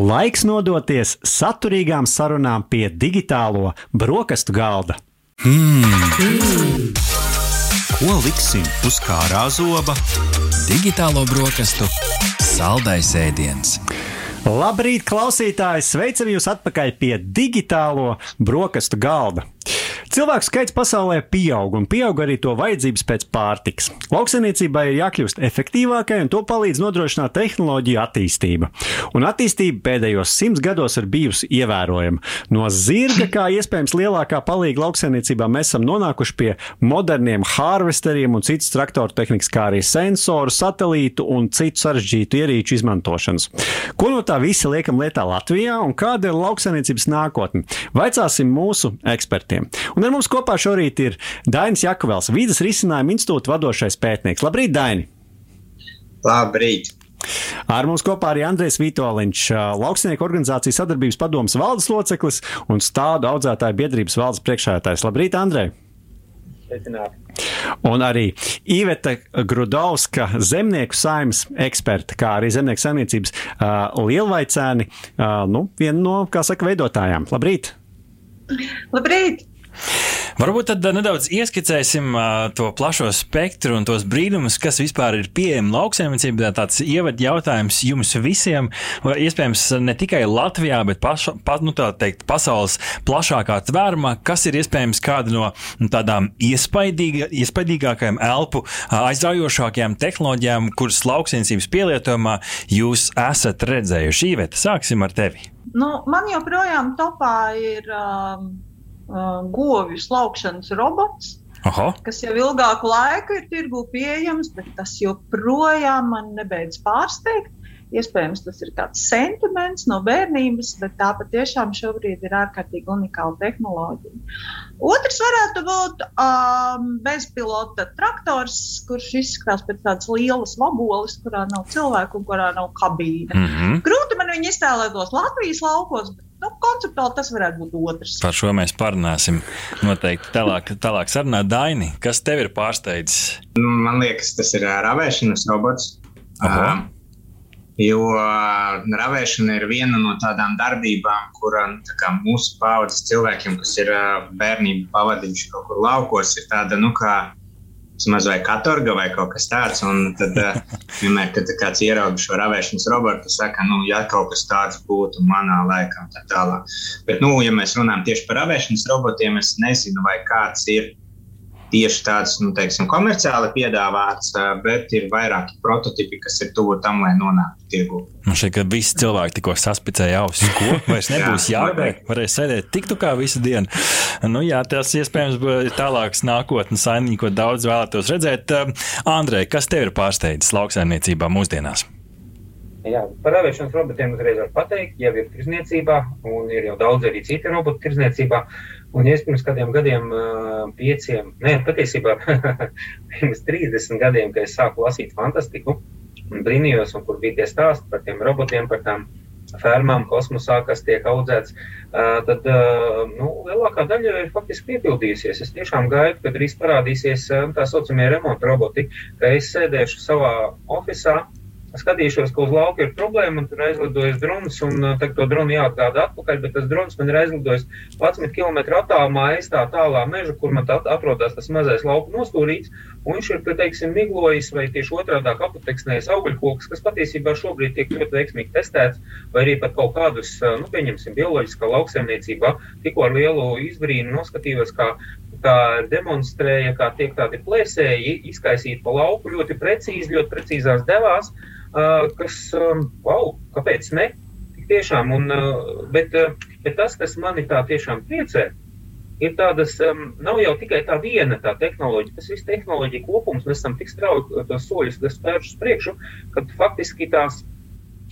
Laiks nodoties saturīgām sarunām pie digitālo brokastu galda. Mm. Ko liksim uz kārā zoba? Digitālo brokastu saldais ēdiens. Labrīt, klausītāji! Sveicam jūs atpakaļ pie digitālo brokastu galda. Cilvēku skaits pasaulē pieaug, un pieaug arī to vajadzības pēc pārtikas. Lauksaimniecībai ir jākļūst efektīvākai, un to palīdz nodrošināt tehnoloģiju attīstība. Un attīstība pēdējos simts gados ir bijusi ievērojama. No zirga, kā iespējams lielākā palīga lauksaimniecībā, mēs esam nonākuši pie moderniem harvesteriem un citas traktoru tehnikas, kā arī sensoru, satelītu un citu sarežģītu ierīču izmantošanas. Ko no tā visa liekam lietā Latvijā un kāda ir lauksaimniecības nākotne? Vaicāsim mūsu ekspertiem. Un ar mums kopā šorīt ir Dainis Jakavels, Vīdas risinājuma institūta vadošais pētnieks. Labrīt, Daini! Labrīt! Ar mums kopā arī Andrēs Vitoļņš, lauksnieku organizācijas sadarbības padomas valdes loceklis un stādu audzētāju biedrības valdes priekšsēdētājs. Labrīt, Andrej! Un arī Iveta Grudovska, zemnieku saimnes eksperta, kā arī zemnieku saimniecības uh, lielvaicēni, uh, nu, viena no, kā saka, veidotājām. Labrīt! Labrīt! Varbūt tad nedaudz ieskicēsim uh, to plašo spektru un tos brīnumus, kas vispār ir pieejami lauksaimniecībā. Tāds ievad jautājums jums visiem, iespējams, ne tikai Latvijā, bet paša, pat, nu, teikt, pasaules plašākā tvērumā, kas ir iespējams kāda no nu, tādām iespaidīgākajām, elpu aizraujošākajām tehnoloģijām, kuras lauksaimniecības pielietojumā jūs esat redzējuši. Īveta, sāksim ar tevi. Nu, man joprojām topā ir. Um uh, govju slaukšanas robots. Aha. Kas jau ilgāku laiku ir tirgu pieejams, bet tas joprojām man nebeidz pārsteigt. Iespējams, tas ir kāds sentiments no bērnības, bet tā patiešām šobrīd ir ārkārtīgi unikāla tehnoloģija. Otrs varētu būt um, bezpilota traktors, kurš izskatās pēc tādas lielas vaboles, kurā nav cilvēku un kurā nav kabīne. Mm -hmm. Grūti man viņu iztēlētos Latvijas laukos, bet Nu, konceptuāli tas varētu būt otrs. Par šo mēs parunāsim noteikti tālāk, tālāk sarunā. Daini, kas tev ir pārsteidzis? Nu, man liekas, tas ir ravēšanas robots. Aha. Uh, jo ravēšana ir viena no tādām darbībām, kurā nu, kā mūsu paudzes cilvēkiem, kas ir bērnību pavadījuši kaut kur laukos, ir tāda, nu, kā vismaz vai katorga vai kaut kas tāds. Un tad, eh, vienmēr, kad kāds ierauga šo ravēšanas robotu, saka, nu, ja kaut kas tāds būtu manā laikā, tā tālāk. Bet, nu, ja mēs runājam tieši par ravēšanas robotiem, es nezinu, vai kāds ir tieši tāds nu, teiksim, komerciāli piedāvāts, bet ir vairāki prototipi, kas ir tuvu tam, lai nonāktu tirgu. Man šķiet, ka visi cilvēki tikko saspicēja ausis. Ko? Vairs nebūs jā, jābeig, varēs sēdēt tiktu kā visu dienu. Nu, jā, tas iespējams ir tālāks nākotnes saimnieks, ko daudz vēlētos redzēt. Andrej, kas tev ir pārsteidzis lauksaimniecībā mūsdienās? Jā, par ravēšanas robotiem uzreiz var pateikt, jau ir tirzniecībā, un ir jau daudz arī citi roboti tirzniecībā. Un ja es pirms kādiem gadiem, pieciem, ne, patiesībā pirms 30 gadiem, kad es sāku lasīt fantastiku un brīnījos, un kur bija tie stāsti par tiem robotiem, par tām fermām kosmosā, kas tiek audzēts, tad nu, lielākā daļa ir faktiski piepildījusies. Es tiešām gaidu, kad drīz parādīsies tā saucamie remonta roboti, ka es sēdēšu savā oficiālā skatīšos, ka uz lauka ir problēma, un tur aizlidojas drons, un uh, tagad to dronu jāatgāda atpakaļ, bet tas drons man ir aizlidojis 11 km attālumā aiz tā tālā meža, kur man atrodas tas mazais lauka nostūrīts, un viņš ir, teiksim, miglojis vai tieši otrādā apateksnējis augļkoks, kas patiesībā šobrīd tiek ļoti veiksmīgi testēts, vai arī pat kaut kādus, uh, nu, pieņemsim, bioloģiskā lauksaimniecībā, tikko ar lielu izbrīnu noskatījos, kā kā demonstrēja, kā tiek tādi plēsēji izkaisīti pa lauku ļoti precīzi, ļoti precīzās devās. Uh, kas, wow, kāpēc ne? Tiešām, un, bet, bet tas, kas mani tā tiešām priecē, ir tādas, nav jau tikai tā viena tā tehnoloģija, tas viss tehnoloģija kopums, mēs esam tik strauji tos soļus spēruši priekšu, ka faktiski tās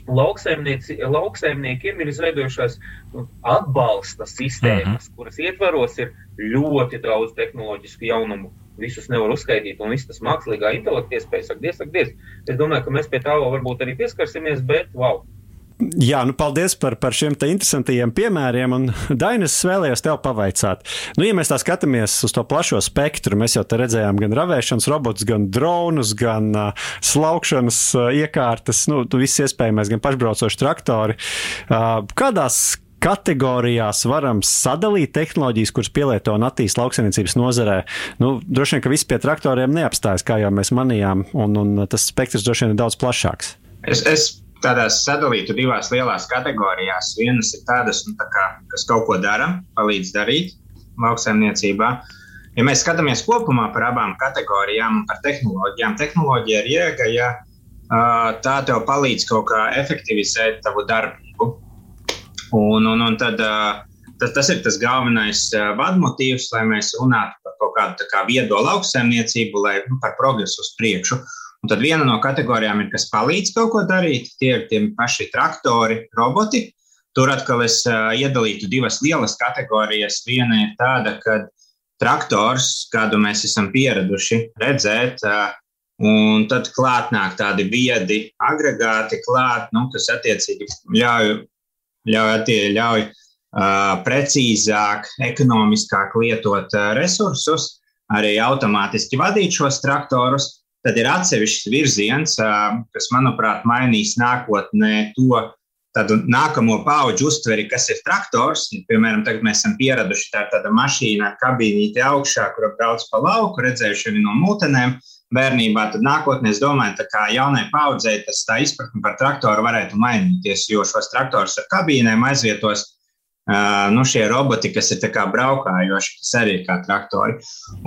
lauksaimniekiem ir izveidojušās nu, atbalsta sistēmas, uh mhm. -huh. kuras ietvaros ir ļoti daudz tehnoloģisku jaunumu visus nevar uzskaitīt, un viss tas mākslīgā intelekta iespējas, saka, diez, saka, diez. Es domāju, ka mēs pie tā vēl varbūt arī pieskarsimies, bet wow! jā, nu paldies par, par šiem interesantajiem piemēriem. Un, Dainis, es vēlējos tev pavaicāt. Nu, ja mēs tā skatāmies uz to plašo spektru, mēs jau te redzējām gan ravēšanas robotus, gan dronus, gan uh, slaukšanas uh, iekārtas, nu, viss iespējamais, gan pašbraucoši traktori. Uh, kādās kategorijās varam sadalīt tehnoloģijas, kuras pielieto un attīstīja lauksaimniecības nozarē. Nu, droši vien, ka viss pie traktoriem neapstājas, kā jau mēs manījām, un, un tas spektrs droši vien ir daudz plašāks. Es, es tādās sadalītu divās lielās kategorijās. Vienas ir tādas, nu, tā kā, kas kaut ko dara, palīdz darīt lauksaimniecībā. Ja mēs skatāmies kopumā par abām kategorijām un par tehnoloģijām, tehnoloģija ir jēga, ja tā tev palīdz kaut kā efektivizēt tavu darbību. Un, un, un tad, tas, tas ir tas galvenais vadmotīvs, lai mēs runātu par kaut kādu kā viedo lauksaimniecību, lai nu, par progresu uz priekšu. Un tad viena no kategorijām ir, kas palīdz kaut ko darīt. Tie ir tie paši traktori, roboti. Tur atkal es uh, iedalītu divas lielas kategorijas. Viena ir tāda, ka traktors, kādu mēs esam pieraduši redzēt, uh, un tad klāt nāk tādi viedi agregāti, klāt, nu, kas attiecīgi ļauj, ļauj, ļauj uh, precīzāk, ekonomiskāk lietot uh, resursus, arī automātiski vadīt šos traktorus. Tad ir atsevišķs virziens, kas, manuprāt, mainīs nākotnē to tādu nākamo pauģu uztveri, kas ir traktors. Piemēram, tagad mēs esam pieraduši tā tāda mašīna ar kabīnīti augšā, kur brauc pa lauku, redzējuši arī no mūtenēm. Bērnībā, tad nākotnē, es domāju, ka jaunai paudzei tas tā izpratne par traktoru varētu mainīties, jo šos traktorus ar kabīnēm aizvietos Uh, nu, šie roboti, kas ir braukājoši, tas arī ir kā traktori.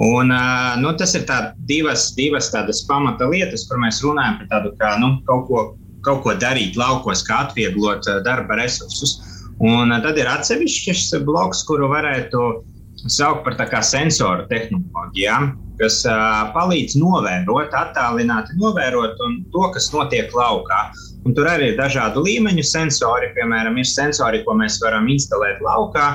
Un, uh, nu, tas ir tā, divas, divas tādas pamata lietas, kur mēs runājam par tādu kā, nu, kaut, ko, kaut ko darīt laukos, kā atvieglot uh, darba resursus. Un tad ir atsevišķs bloks, kuru varētu saukt par sensoru tehnoloģijām, kas uh, palīdz novērot, attālināti novērot to, kas notiek laukā. Un tur arī ir dažādu līmeņu sensori. Piemēram, ir sensori, ko mēs varam instalēt laukā,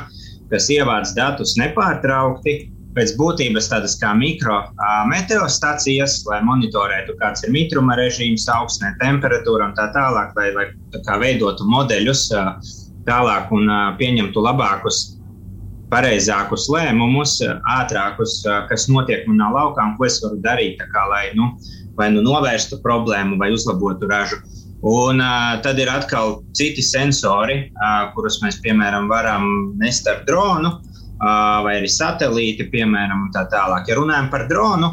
kas ievāc datus nepārtraukti. Pēc būtības tādas kā mikrometeostacijas, lai monitorētu, kāds ir mitruma režīms, augsnē temperatūra un tā tālāk, lai, lai tā veidotu modeļus tālāk un pieņemtu labākus, pareizākus lēmumus, ātrākus, kas notiek manā laukā un ko es varu darīt, kā, lai nu, vai nu novērstu problēmu vai uzlabotu ražu. Un uh, tad ir atkal citi sensori, uh, kurus mēs, piemēram, varam nest ar dronu uh, vai arī satelīti, piemēram, tā tālāk. Ja runājam par dronu,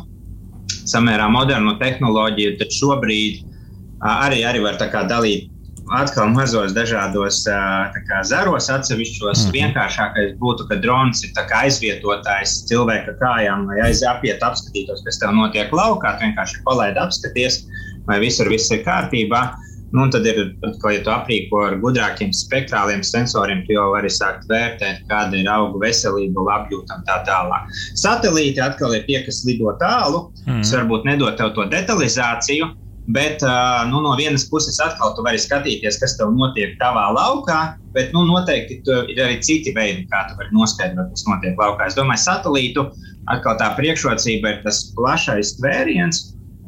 samērā modernu tehnoloģiju, tad šobrīd uh, arī, arī var dalīt atkal mazos dažādos kā, zaros, atsevišķos. Mm. Vienkāršākais būtu, ka drons ir aizvietotājs cilvēka kājām, lai aiziet, apskatītos, kas tev notiek laukā. Vienkārši palaidi apskaties, vai visur viss ir kārtībā. Nu, tad ir, ko, ja tu aprīko ar gudrākiem spektrāliem sensoriem, tu jau vari sākt vērtēt, kāda ir auga veselība, labjūta un tā tālāk. Satelīti atkal ir tie, kas lido tālu, mm. kas varbūt nedod tev to detalizāciju. Bet nu, no vienas puses, atkal tu vari skatīties, kas tev notiek tavā laukā, bet nu, noteikti ir arī citi veidi, kā tu vari noskaidrot, kas notiek laukā. Es domāju, satelītu atkal tā priekšrocība ir tas plašais tvēriens,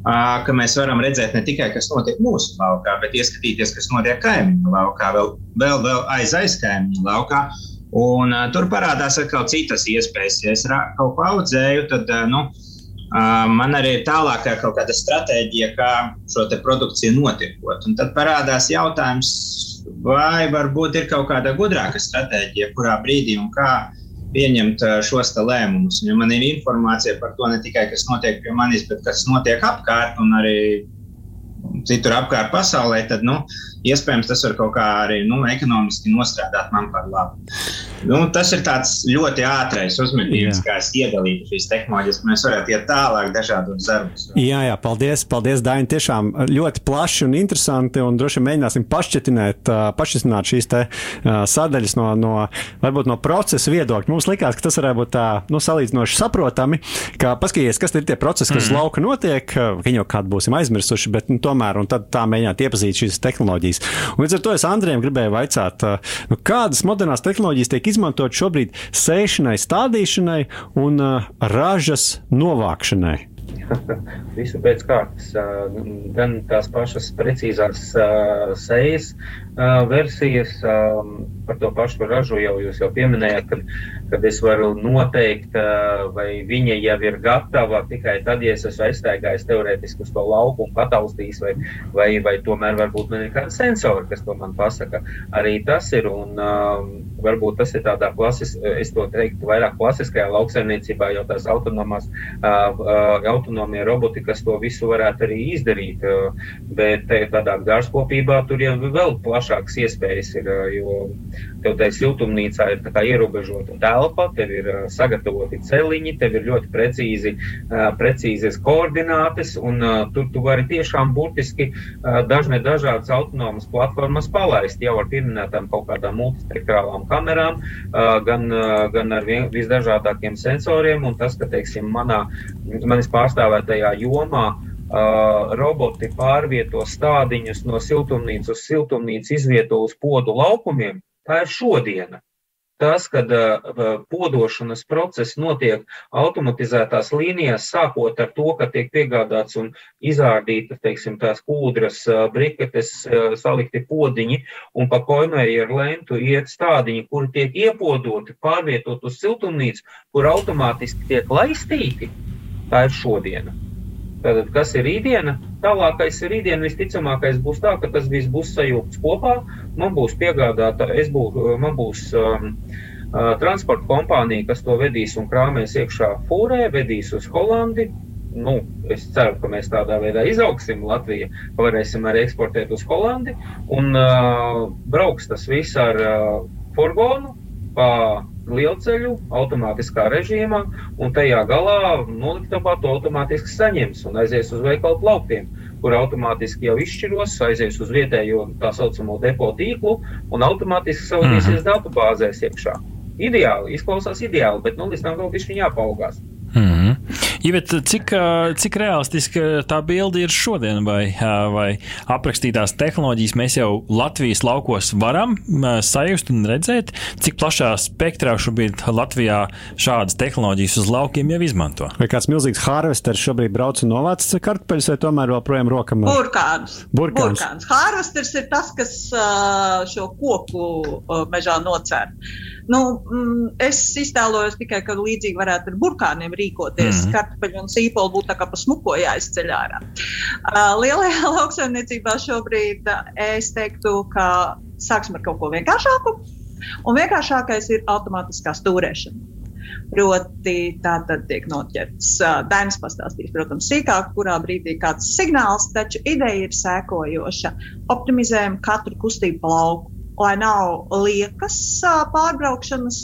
ka mēs varam redzēt ne tikai, kas notiek mūsu laukā, bet ieskatīties, kas notiek kaimiņu laukā, vēl, vēl, vēl aiz aizkaimiņu laukā. Un, uh, tur parādās atkal citas iespējas. Ja es kaut ko audzēju, tad uh, nu, uh, man arī ir tālākā kaut kāda stratēģija, kā šo produkciju notiekot. Un tad parādās jautājums, vai varbūt ir kaut kāda gudrāka stratēģija, kurā brīdī un kā pieņemt šos lēmumus. Ja man ir informācija par to ne tikai, kas notiek pie manis, bet kas notiek apkārt un arī citur apkārt pasaulē, tad nu, iespējams tas var kaut kā arī nu, ekonomiski nostrādāt man par labu. Nu, tas ir ļoti ātrais uzmetums, kā es iedalītu šīs tehnoloģijas. Mēs varētu iet tālāk, dažādos darbos. Jā, jā, paldies, paldies Daini. Tiešām ļoti plaši un interesanti. Un droši vien mēģināsim pašķetināt, pašķetināt šīs te, sadaļas no, no, varbūt no procesa viedokļa. Mums likās, ka tas varētu būt tā, nu, salīdzinoši saprotami, ka paskatīties, kas ir tie procesi, kas mm. lauka notiek. Viņi jau kādu būsim aizmirsuši, bet nu, tomēr, un tad tā mēģināt iepazīt šīs tehnoloģijas. Un līdz ar to es Andriem gribēju vaicāt, nu, kādas modernās tehnoloģijas tiek izmantot šobrīd sēšanai, stādīšanai un uh, ražas novākšanai. visu pēc kārtas. Gan tās pašas precīzās sejas versijas, par to pašu ražu jau jūs jau pieminējāt, kad, kad es varu noteikt, vai viņa jau ir gatava tikai tad, ja es esmu aizstaigājis teorētiski uz to lauku un pataustījis, vai, vai, vai tomēr varbūt man ir kāds sensori, kas to man pasaka. Arī tas ir, un varbūt tas ir tādā klasis, es to teiktu, vairāk klasiskajā lauksaimniecībā, jau tās autonomās, autonomie roboti, kas to visu varētu arī izdarīt, bet tādā dārzkopībā tur jau vēl plašākas iespējas ir, jo tev tai siltumnīcā ir ierobežota telpa, tev ir sagatavoti celiņi, tev ir ļoti precīzi, precīzes koordinātes, un tur tu vari tiešām burtiski dažne dažādas autonomas platformas palaist jau ar pieminētām kaut kādām multispektrālām kamerām, gan, gan ar visdažādākiem sensoriem, tas, ka, teiksim, manā, manis pārstāvētajā jomā Uh, roboti pārvieto stādiņus no siltumnīcas uz siltumnīcu, izvieto uz podu laukumiem, tā ir šodiena. Tas, kad podošanas process notiek automatizētās līnijās, sākot ar to, ka tiek piegādāts un izrādītas, teiksim, tās kūdras, briketes, salikti podiņi, un pa ar lentu iet stādiņi, kuri tiek iepodoti, pārvietot uz siltumnīcu, kur automātiski tiek laistīti, tā ir šodiena. Tātad, kas ir rītdiena? Tālākais ir rītdiena. Visticamākais būs tā, ka tas viss būs sajūgts kopā. Man būs piegādāta, es būs, man būs um, uh, transporta kompānija, kas to vedīs un krāmēs iekšā fūrē, vedīs uz Holandi. Nu, es ceru, ka mēs tādā veidā izaugsim Latviju, ka varēsim arī eksportēt uz Holandi. Un uh, brauks tas viss ar uh, furgonu pa lielceļu automātiskā režīmā, un tajā galā noliktavā to automātiski saņems un aizies uz veikalu plauktiem, kur automātiski jau izšķiros, aizies uz vietējo tā saucamo depo tīklu un automātiski savadīsies mm -hmm. datubāzēs iekšā. Ideāli, izklausās ideāli, bet nu līdz tam vēl viņš jāpaugās. Mm -hmm. Ivet, cik, cik realistiska tā bilde ir šodien, vai, vai aprakstītās tehnoloģijas mēs jau Latvijas laukos varam sajust un redzēt, cik plašā spektrā šobrīd Latvijā šādas tehnoloģijas uz laukiem jau izmanto? Vai kāds milzīgs harvesters šobrīd brauc un novāc kartupeļus, vai tomēr joprojām rokam? Burkāns. Burkāns. Burkāns. Harvesters ir tas, kas šo koku mežā nocēr. Nu, mm, es iztēlojos tikai, ka līdzīgi varētu ar burkāniem rīkoties. Mm -hmm. Kartupeļi un sīpoli būtu tā kā pa smuko jāizceļ ārā. Lielajā lauksaimniecībā šobrīd es teiktu, ka sāksim ar kaut ko vienkāršāku. Un vienkāršākais ir automātiskā stūrēšana. Proti, tā tad tiek noķerts. Dainis pastāstīs, protams, sīkāk, kurā brīdī kāds signāls, taču ideja ir sēkojoša. Optimizējam katru kustību pa lauku lai nav liekas pārbraukšanas,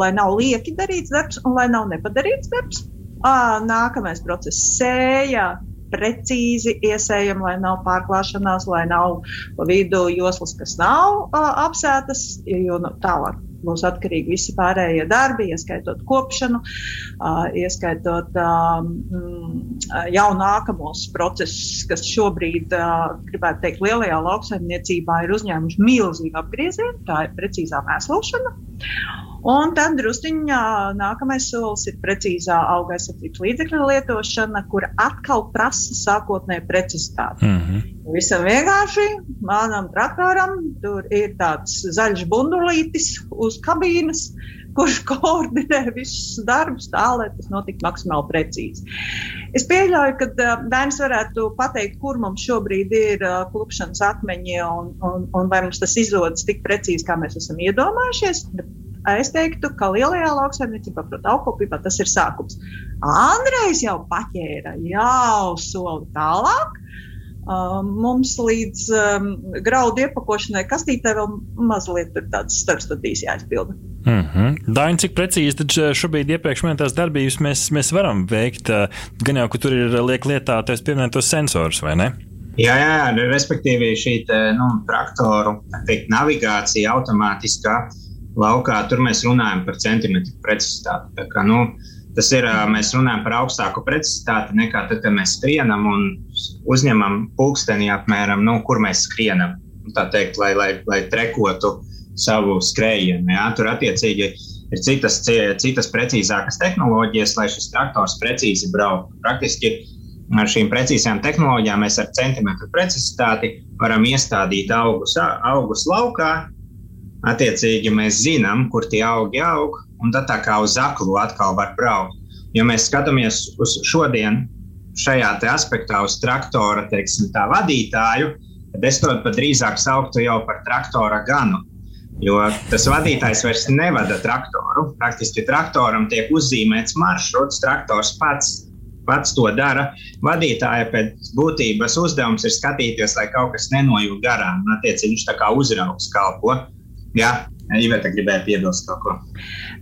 lai nav lieki darīts darbs un lai nav nepadarīts darbs. Nākamais process - sēja. Precīzi iesējam, lai nav pārklāšanās, lai nav pa vidu joslas, kas nav uh, apsētas, jo nu, tālāk būs atkarīgi visi pārējie darbi, ieskaitot kopšanu, ieskaitot jau nākamos procesus, kas šobrīd, gribētu teikt, lielajā lauksaimniecībā ir uzņēmuši milzīgu apgriezienu, tā ir precīzā mēslošana. Un tad druskuļā nākamais solis ir precīzā auga aizsardzības līdzekļu lietošana, kur atkal prasa sākotnēju precizitāti. Mm -hmm. Visam vienkārši manam traktoram tur ir tāds zaļš bundulītis uz kabīnes, kurš koordinē visus darbus tā, lai tas notiktu maksimāli precīzi. Es pieļauju, ka Dainis varētu pateikt, kur mums šobrīd ir klupšanas akmeņi un, un, un vai mums tas izdodas tik precīzi, kā mēs esam iedomājušies. Bet Es teiktu, ka lielajā lauksaimniecībā, protams, augkopībā tas ir sākums. Andrejs jau paķēra jau soli tālāk. Um, mums līdz um, graudu iepakošanai kastītē vēl mazliet ir tāds starpstadijas jāizpilda. Mm -hmm. Daini, cik precīzi tad šobrīd iepriekš minētās darbības mēs, mēs varam veikt? Gan jau, ka tur ir liek lietā, tas pieminētos sensors, vai ne? Jā, jā, respektīvi šī nu, traktoru teikt, navigācija automātiskā laukā, tur mēs runājam par centimetru precizitāti. Kā, nu, tas ir, mēs runājam par augstāku precizitāti nekā tad, kad mēs skrienam un uzņemam pulksteni apmēram, nu, kur mēs skrienam. Tā teikt, lai, lai, lai trekotu savu skrējienu. Jā, tur attiecīgi ir citas, citas precīzākas tehnoloģijas, lai šis traktors precīzi brauktu. Praktiski ar šīm precīzām tehnoloģijām mēs ar centimetru precizitāti varam iestādīt augus, augus laukā. Attiecīgi mēs zinām, kur tie augi aug, un tad tā kā uz aklu atkal var braukt. Ja mēs skatāmies uz šodien, šajā aspektā uz traktora teiksim, vadītāju, tad es to pat drīzāk sauktu jau par traktora ganu. Jo tas vadītājs vairs nevada traktoru. Praktiski traktoram tiek uzzīmēts maršruts, traktors pats, pats to dara. Vadītāja pēc būtības uzdevums ir skatīties, lai kaut kas nenojūg garām. Attiecīgi viņš tā kā uzraugs kalpo. Jā, Iveta gribēja piebilst kaut ko.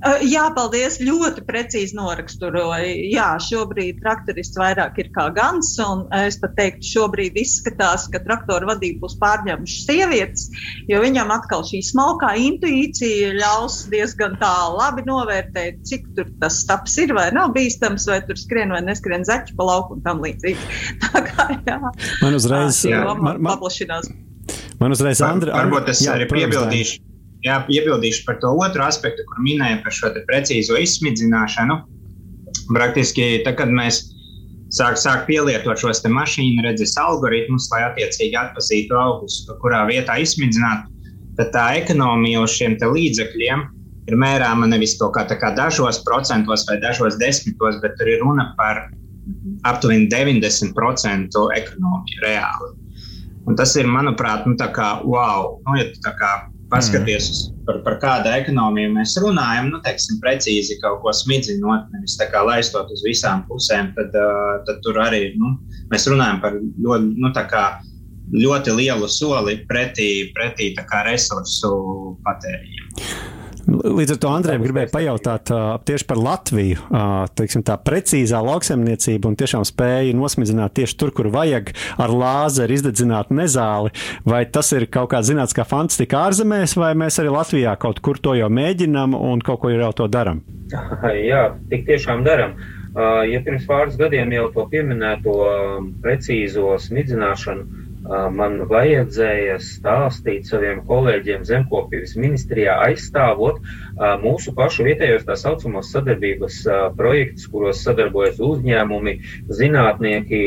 Uh, jā, paldies. Ļoti precīzi noraksturoja. Jā, šobrīd traktorists vairāk ir kā gans, un es pat teiktu, šobrīd izskatās, ka traktoru vadību būs pārņēmušas sievietes, jo viņam atkal šī smalkā intuīcija ļaus diezgan tā labi novērtēt, cik tur tas taps ir vai nav bīstams, vai tur skrien vai neskrien zaķi pa lauku un tam līdzīgi. Tā kā jā. Man uzreiz, jā, man, man, paplašinās. Man uzreiz, Andra, varbūt es jā, arī piebildīšu. Jā, iebildīšu par to otru aspektu, kur minēja par šo precīzo izsmidzināšanu. Praktiski, tad, kad mēs sāk, sāk pielietot šos mašīnu redzes algoritmus, lai attiecīgi atpazītu augus, kurā vietā izsmidzināt, tad tā ekonomija uz šiem līdzekļiem ir mērāma nevis to kā, kā dažos procentos vai dažos desmitos, bet tur ir runa par aptuveni 90% ekonomiju reāli. Un tas ir, manuprāt, nu, tā kā wow. Nu, ja tā kā paskaties, mm. par, par kādu ekonomiju mēs runājam, nu, teiksim, precīzi kaut ko smidzinot, nevis tā kā laistot uz visām pusēm, tad, uh, tad tur arī nu, mēs runājam par ļoti, nu, ļoti lielu soli pretī, pretī resursu patēriņiem. Līdz ar to Andrejam gribēju pajautāt uh, tieši par Latviju. Uh, teiksim, tā precīzā lauksaimniecība un tiešām spēja nosmidzināt tieši tur, kur vajag ar lāzeru izdedzināt mezāli. Vai tas ir kaut kā zināms, kā fantastika ārzemēs, vai mēs arī Latvijā kaut kur to jau mēģinām un kaut ko jau to darām? Jā, tik tiešām darām. Uh, ja pirms pāris gadiem jau to pieminēto precīzo smidzināšanu man vajadzēja stāstīt saviem kolēģiem zemkopības ministrijā, aizstāvot mūsu pašu vietējos tā saucamos sadarbības projektus, kuros sadarbojas uzņēmumi, zinātnieki.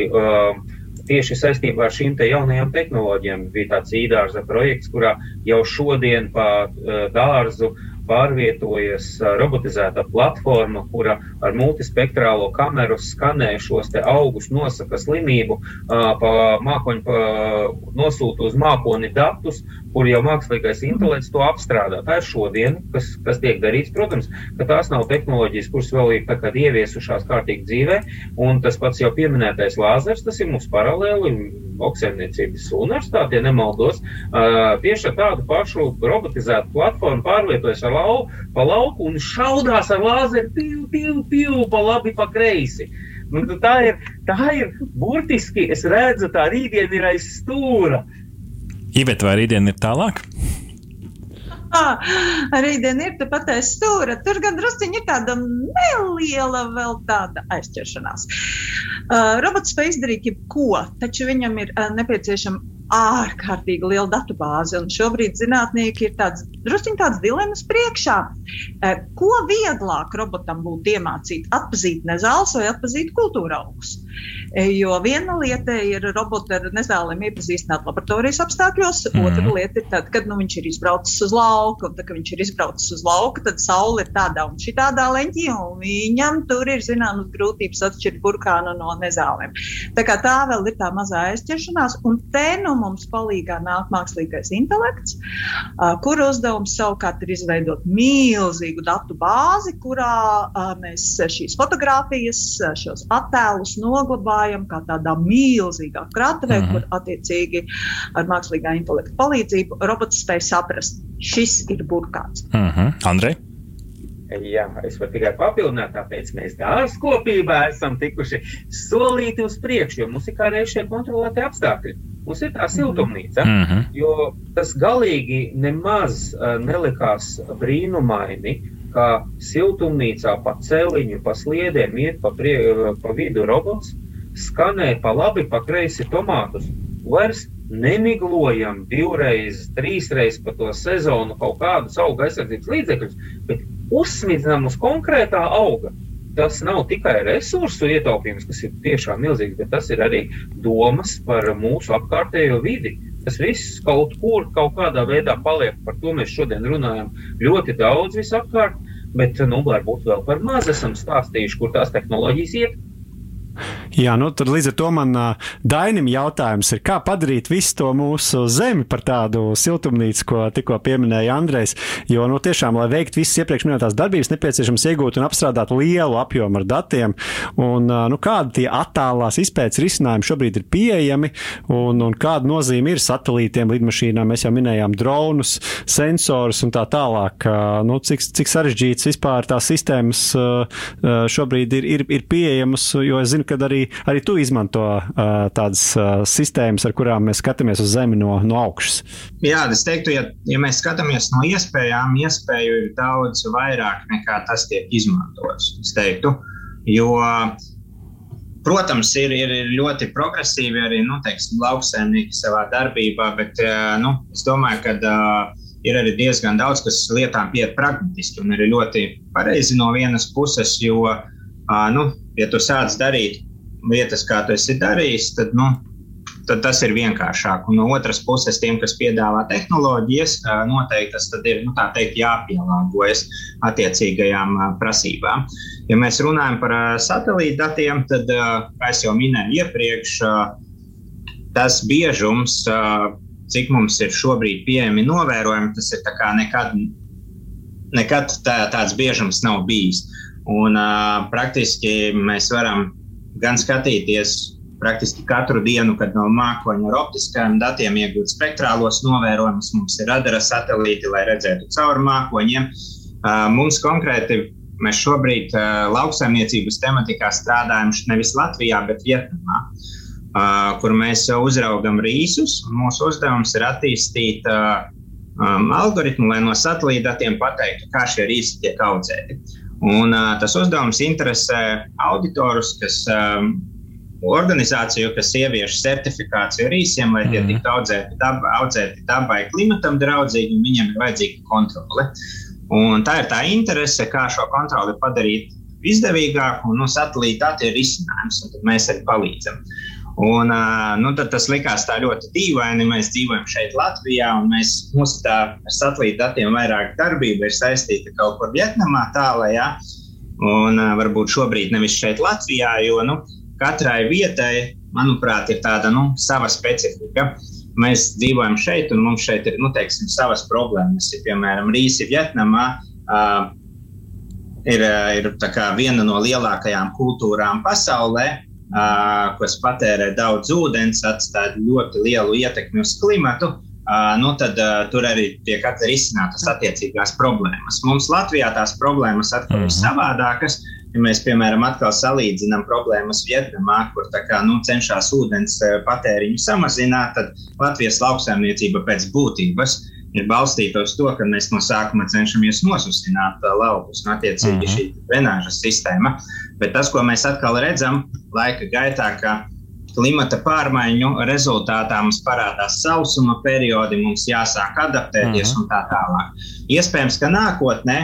Tieši saistībā ar šīm te jaunajām tehnoloģijām bija tāds īdārza projekts, kurā jau šodien pa dārzu uh, pārvietojas robotizēta platforma, kura ar multispektrālo kameru skanē šos augus, nosaka slimību, pa mākoņu pa, nosūta uz mākoni datus, kur jau mākslīgais intelekts to apstrādā. Tā ir šodien, kas, kas tiek darīts. Protams, ka tās nav tehnoloģijas, kuras vēl ir ieviesušās kārtīgi dzīvē, un tas pats jau pieminētais lāzers, tas ir mums paralēli lauksaimniecības universitātē, ja nemaldos. Uh, tieši ar tādu pašu robotizētu platformu pārvietojas ar lau, pa lauku un šaudās ar lāzeru piu, piu, piu, pa labi, pa kreisi. Nu, tā, ir, tā ir burtiski, es redzu, tā rītdiena ir aiz stūra. Iveta, vai rītdiena ir tālāk? Rītdien ir tepat aiz stūra. Tur gan drusciņi ir tāda neliela vēl tāda aizķeršanās. Uh, robots spēj izdarīt jebko, taču viņam ir uh, nepieciešama ārkārtīgi liela datu bāze. Un šobrīd zinātnieki ir tāds, druskuļi tāds dilemmas priekšā. Uh, ko vieglāk robotam būtu iemācīt? Atpazīt nezāles vai atpazīt kultūra augus? Jo viena lieta ir robota ar nezālēm iepazīstināt laboratorijas apstākļos, mm. otra lieta ir tad, kad nu, viņš ir izbraucis uz lauka. Un, tad, kad viņš ir izbraucis uz lauka, tad saule ir tādā un šitādā leņķī, un viņam tur ir zināmas grūtības atšķirt burkānu no nezālēm. Tā, tā vēl ir tā mazā aizķeršanās, un te nu mums palīdzīgā nāk mākslīgais intelekts, kur uzdevums savukārt ir izveidot milzīgu datu bāzi, kurā mēs šīs fotogrāfijas, šos attēlus noglabājam kā tādā milzīgā krātuvē, mm -hmm. kur attiecīgi ar mākslīgā intelekta palīdzību robots spēj saprast, šis ir burkāns. Mm -hmm. Andrej? Jā, es varu tikai papildināt, tāpēc mēs dārzkopībā esam tikuši solīti uz priekšu, jo mums ir kā reiz šie kontrolēti apstākļi. Mums ir tā siltumnīca, mm -hmm. jo tas galīgi nemaz uh, nelikās brīnumaini, ka siltumnīcā pa celiņu, pa sliedēm iet pa, prie, pa vidu robots, skanē pa labi, pa kreisi tomātus. Vairs nemiglojam divreiz, trīsreiz pa to sezonu kaut kādus auga aizsardzības līdzekļus, bet uzsmidzinām uz konkrētā auga. Tas nav tikai resursu ietaupījums, kas ir tiešām milzīgs, bet tas ir arī domas par mūsu apkārtējo vidi. Tas viss kaut kur, kaut kādā veidā paliek. Par to mēs šodien runājam ļoti daudz visapkārt, bet nu, varbūt vēl par maz esam stāstījuši, kur tās tehnoloģijas iet. Jā, nu tad līdz ar to man uh, Dainim jautājums ir, kā padarīt visu to mūsu zemi par tādu siltumnīcu, ko tikko pieminēja Andrejs. Jo, nu tiešām, lai veiktu visas iepriekš minētās darbības, nepieciešams iegūt un apstrādāt lielu apjomu ar datiem. Un, uh, nu, kādi tie attālās izpētes risinājumi šobrīd ir pieejami un, un kāda nozīme ir satelītiem, lidmašīnām, mēs jau minējām dronus, sensorus un tā tālāk. Uh, nu, cik, cik sarežģīts vispār tās sistēmas šobrīd ir, ir, ir pieejamas, jo es zinu, ka arī arī tu izmanto uh, tādas uh, sistēmas, ar kurām mēs skatāmies uz Zemi no, no augšas. Jā, es teiktu, ja, ja mēs skatāmies no iespējām, iespēju ir daudz vairāk nekā tas tiek izmantots. Teiktu, jo, Protams, ir, ir ļoti progresīvi arī nu, teiksim, lauksaimnieki savā darbībā, bet nu, es domāju, ka uh, ir arī diezgan daudz, kas lietām pieiet pragmatiski un ir ļoti pareizi no vienas puses, jo, uh, nu, ja tu sāc darīt lietas, kā tu esi darījis, tad, nu, tad tas ir vienkāršāk. Un no otras puses, tiem, kas piedāvā tehnoloģijas, noteikti tas ir nu, teikt, jāpielāgojas attiecīgajām prasībām. Ja mēs runājam par satelīta datiem, tad, kā jau minēju iepriekš, tas biežums, cik mums ir šobrīd pieejami novērojami, tas ir nekad, nekad tā, tāds biežums nav bijis. Un, uh, praktiski mēs varam gan skatīties praktiski katru dienu, kad no mākoņa ar optiskajiem datiem iegūt spektrālos novērojumus. Mums ir radara satelīti, lai redzētu cauri mākoņiem. Mums konkrēti mēs šobrīd lauksaimniecības tematikā strādājam nevis Latvijā, bet Vietnamā, kur mēs uzraugam rīsus. Mūsu uzdevums ir attīstīt um, algoritmu, lai no satelīta datiem pateiktu, kā šie rīsi tiek audzēti. Un, uh, tas uzdevums interesē auditorus, kas um, organizāciju, kas ievieš certifikāciju rīsiem, lai tie mm. tiktu audzēti, dab, audzēti dabai, klimatam draudzīgi, un viņiem ir vajadzīga kontrole. Un tā ir tā interese, kā šo kontroli padarīt izdevīgāku, un no satelīta ir risinājums, un mēs arī palīdzam. Un, nu, tas likās tā ļoti dīvaini. Mēs dzīvojam šeit, Latvijā, un mēs, mūsu tā, satelīta datiem vairāk darbība ir saistīta kaut kur Vietnamā, tālākajā. Un varbūt šobrīd nevis šeit, Latvijā, jo nu, katrai vietai, manuprāt, ir tāda nu, sava specifika. Mēs dzīvojam šeit, un mums šeit ir nu, teiksim, savas problēmas. Ir, piemēram, rīsi Vietnamā. Uh, ir, ir viena no lielākajām kultūrām pasaulē, kas patērē daudz ūdens, atstāja ļoti lielu ietekmi uz klimatu, uh, nu tad uh, tur arī tiek risinātas attiecīgās problēmas. Mums Latvijā tās problēmas atkal ir mhm. savādākas. Ja mēs, piemēram, atkal salīdzinām problēmas Vietnamā, kur kā, nu, cenšas ūdens patēriņu samazināt, tad Latvijas lauksaimniecība pēc būtības ir balstīta uz to, ka mēs no sākuma cenšamies nosusināt laukus un, attiecīgi, mm -hmm. šī drenāžas sistēma. Bet tas, ko mēs atkal redzam laika gaitā, ka klimata pārmaiņu rezultātā mums parādās sausuma periodi, mums jāsāk adaptēties mm -hmm. un tā tālāk. Iespējams, ka nākotnē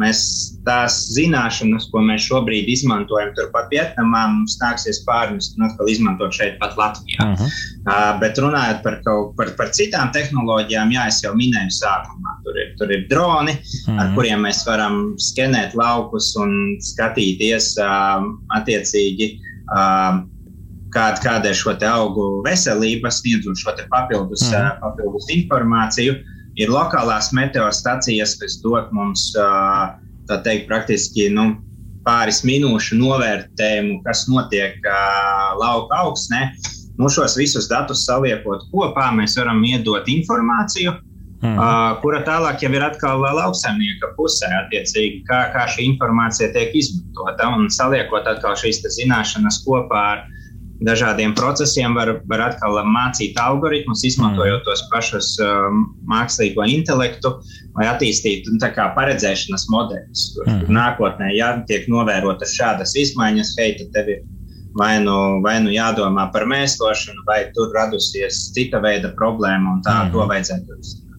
mēs tās zināšanas, ko mēs šobrīd izmantojam, turpat Vietnamā, mums nāksies pārnest un atkal izmantot šeit, pat Latvijā. Uh -huh. uh, bet runājot par, par, par citām tehnoloģijām, jā, es jau minēju sākumā, tur ir, tur ir droni, uh -huh. ar mhm. kuriem mēs varam skenēt laukus un skatīties uh, attiecīgi. Uh, Kāda, kāda ir šo augu veselība, sniedzot šo papildus, mm. uh, papildus informāciju. Uh, Ir lokālās meteorostacijas, kas dod mums teikt, praktiski nu, pāris minūšu novērtējumu, kas notiek lauka augstnē. Nu, šos visus datus saliekot kopā, mēs varam iedot informāciju, mm. uh, kura tālāk jau ir atkal lauksaimnieka pusē, attiecīgi, kā, kā šī informācija tiek izmantota. Un saliekot atkal šīs zināšanas kopā ar dažādiem procesiem var, var atkal mācīt algoritmus, izmantojot mm. tos pašus um, mākslīgo intelektu, lai attīstītu nu, paredzēšanas modeļus. Mm. Nākotnē, ja tiek novērotas šādas izmaiņas, hei, tad tev ir vai nu, vai nu jādomā par mēslošanu, vai tur radusies cita veida problēma, un tā mm. to vajadzētu risināt.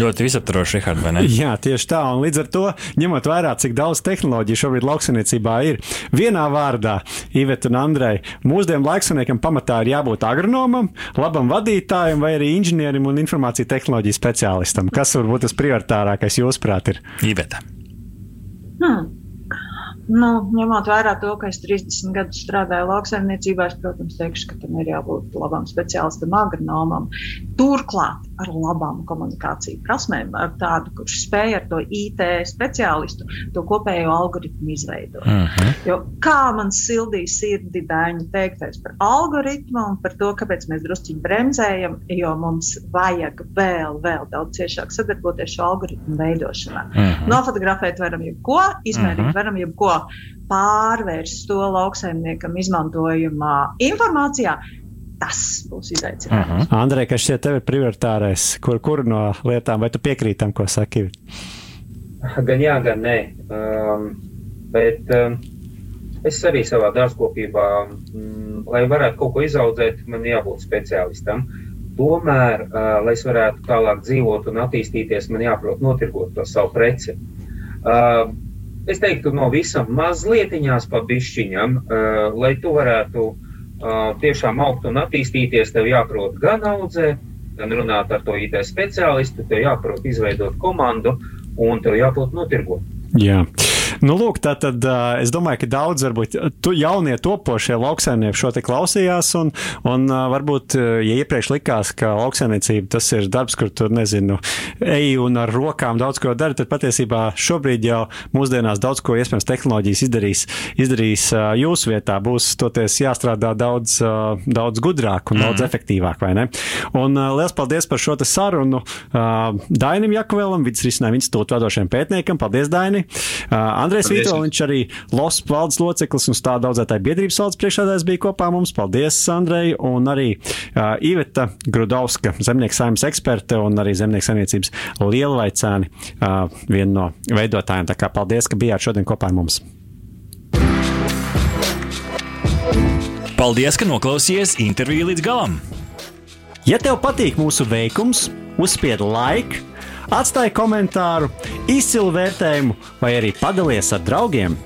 Ļoti visaptvaroši, Rihard, vai ne? Jā, tieši tā. Un līdz ar to, ņemot vērā, cik daudz tehnoloģiju šobrīd lauksaimniecībā ir, vienā vārdā, Iveta un Andrei, mūsdienu lauksaimniekam pamatā ir jābūt agronomam, labam vadītājam vai arī inženierim un informāciju tehnoloģiju speciālistam. Kas varbūt tas prioritārākais jūsuprāt ir? Iveta. Hmm. Nu, ņemot vērā to, ka es 30 gadus strādāju lauksaimniecībā, es, protams, teikšu, ka tam ir jābūt labam speciālistam, agronomam. Turklāt ar labām komunikāciju prasmēm, ar tādu, kurš spēj ar to IT speciālistu to kopējo algoritmu izveidot. Mm -hmm. Jo kā man sildīja sirdi bērnu teiktais par algoritmu un par to, kāpēc mēs druskuļi bremzējam, jo mums vajag vēl, vēl daudz ciešāk sadarboties šo algoritmu veidošanā. Mm -hmm. Nofotografēt varam jebko, izmērīt Mhm. varam jebko, pārvērst to lauksaimniekam izmantojamā informācijā. Tas būs izaicinājums. Mm -hmm. Andrei, kas šķiet tev ir prioritārais? Kur, kur no lietām, vai tu piekrīti tam, ko saki? Gan jā, gan nē. Um, bet um, es arī savā dārzkopībā, mm, lai varētu kaut ko izaudzēt, man jābūt speciālistam. Tomēr, uh, lai es varētu tālāk dzīvot un attīstīties, man jāprot notirgot to savu preci. Uh, es teiktu, no visam mazlietiņās pa bišķiņam, uh, lai tu varētu uh, tiešām augt un attīstīties, tev jāprot gan audzēt, gan runāt ar to IT speciālistu, tev jāprot izveidot komandu un tev jāprot notirgot. Jā. Nu, lūk, tā tad uh, es domāju, ka daudz varbūt tu jaunie topošie lauksaimnieki šo te klausījās, un, un uh, varbūt, ja iepriekš likās, ka lauksaimniecība tas ir darbs, kur tur, nezinu, ej un ar rokām daudz ko dari, tad patiesībā šobrīd jau mūsdienās daudz ko iespējams tehnoloģijas izdarīs, izdarīs uh, jūsu vietā, būs toties jāstrādā daudz, uh, daudz gudrāk un mm. daudz efektīvāk, vai ne? Un uh, liels paldies par šo te sarunu uh, Dainim Jakuvēlam, vidas risinājuma institūta vadošajam pētniekam. Paldies, Daini! Uh, Paldies. Vito, viņš arī LOSP valdes loceklis un stāda audzētāju biedrības valdes priekšādājs bija kopā mums. Paldies, Andrej, un arī uh, Iveta Grudovska, zemnieku saimnes eksperte un arī zemnieku saimniecības lielvaicēni, uh, viena no veidotājiem. Tā kā paldies, ka bijāt šodien kopā ar mums. Paldies, ka noklausījāties interviju līdz galam! Ja tev patīk mūsu veikums, uzspied like, atstāj komentāru, izcilu vērtējumu vai arī padalies ar draugiem.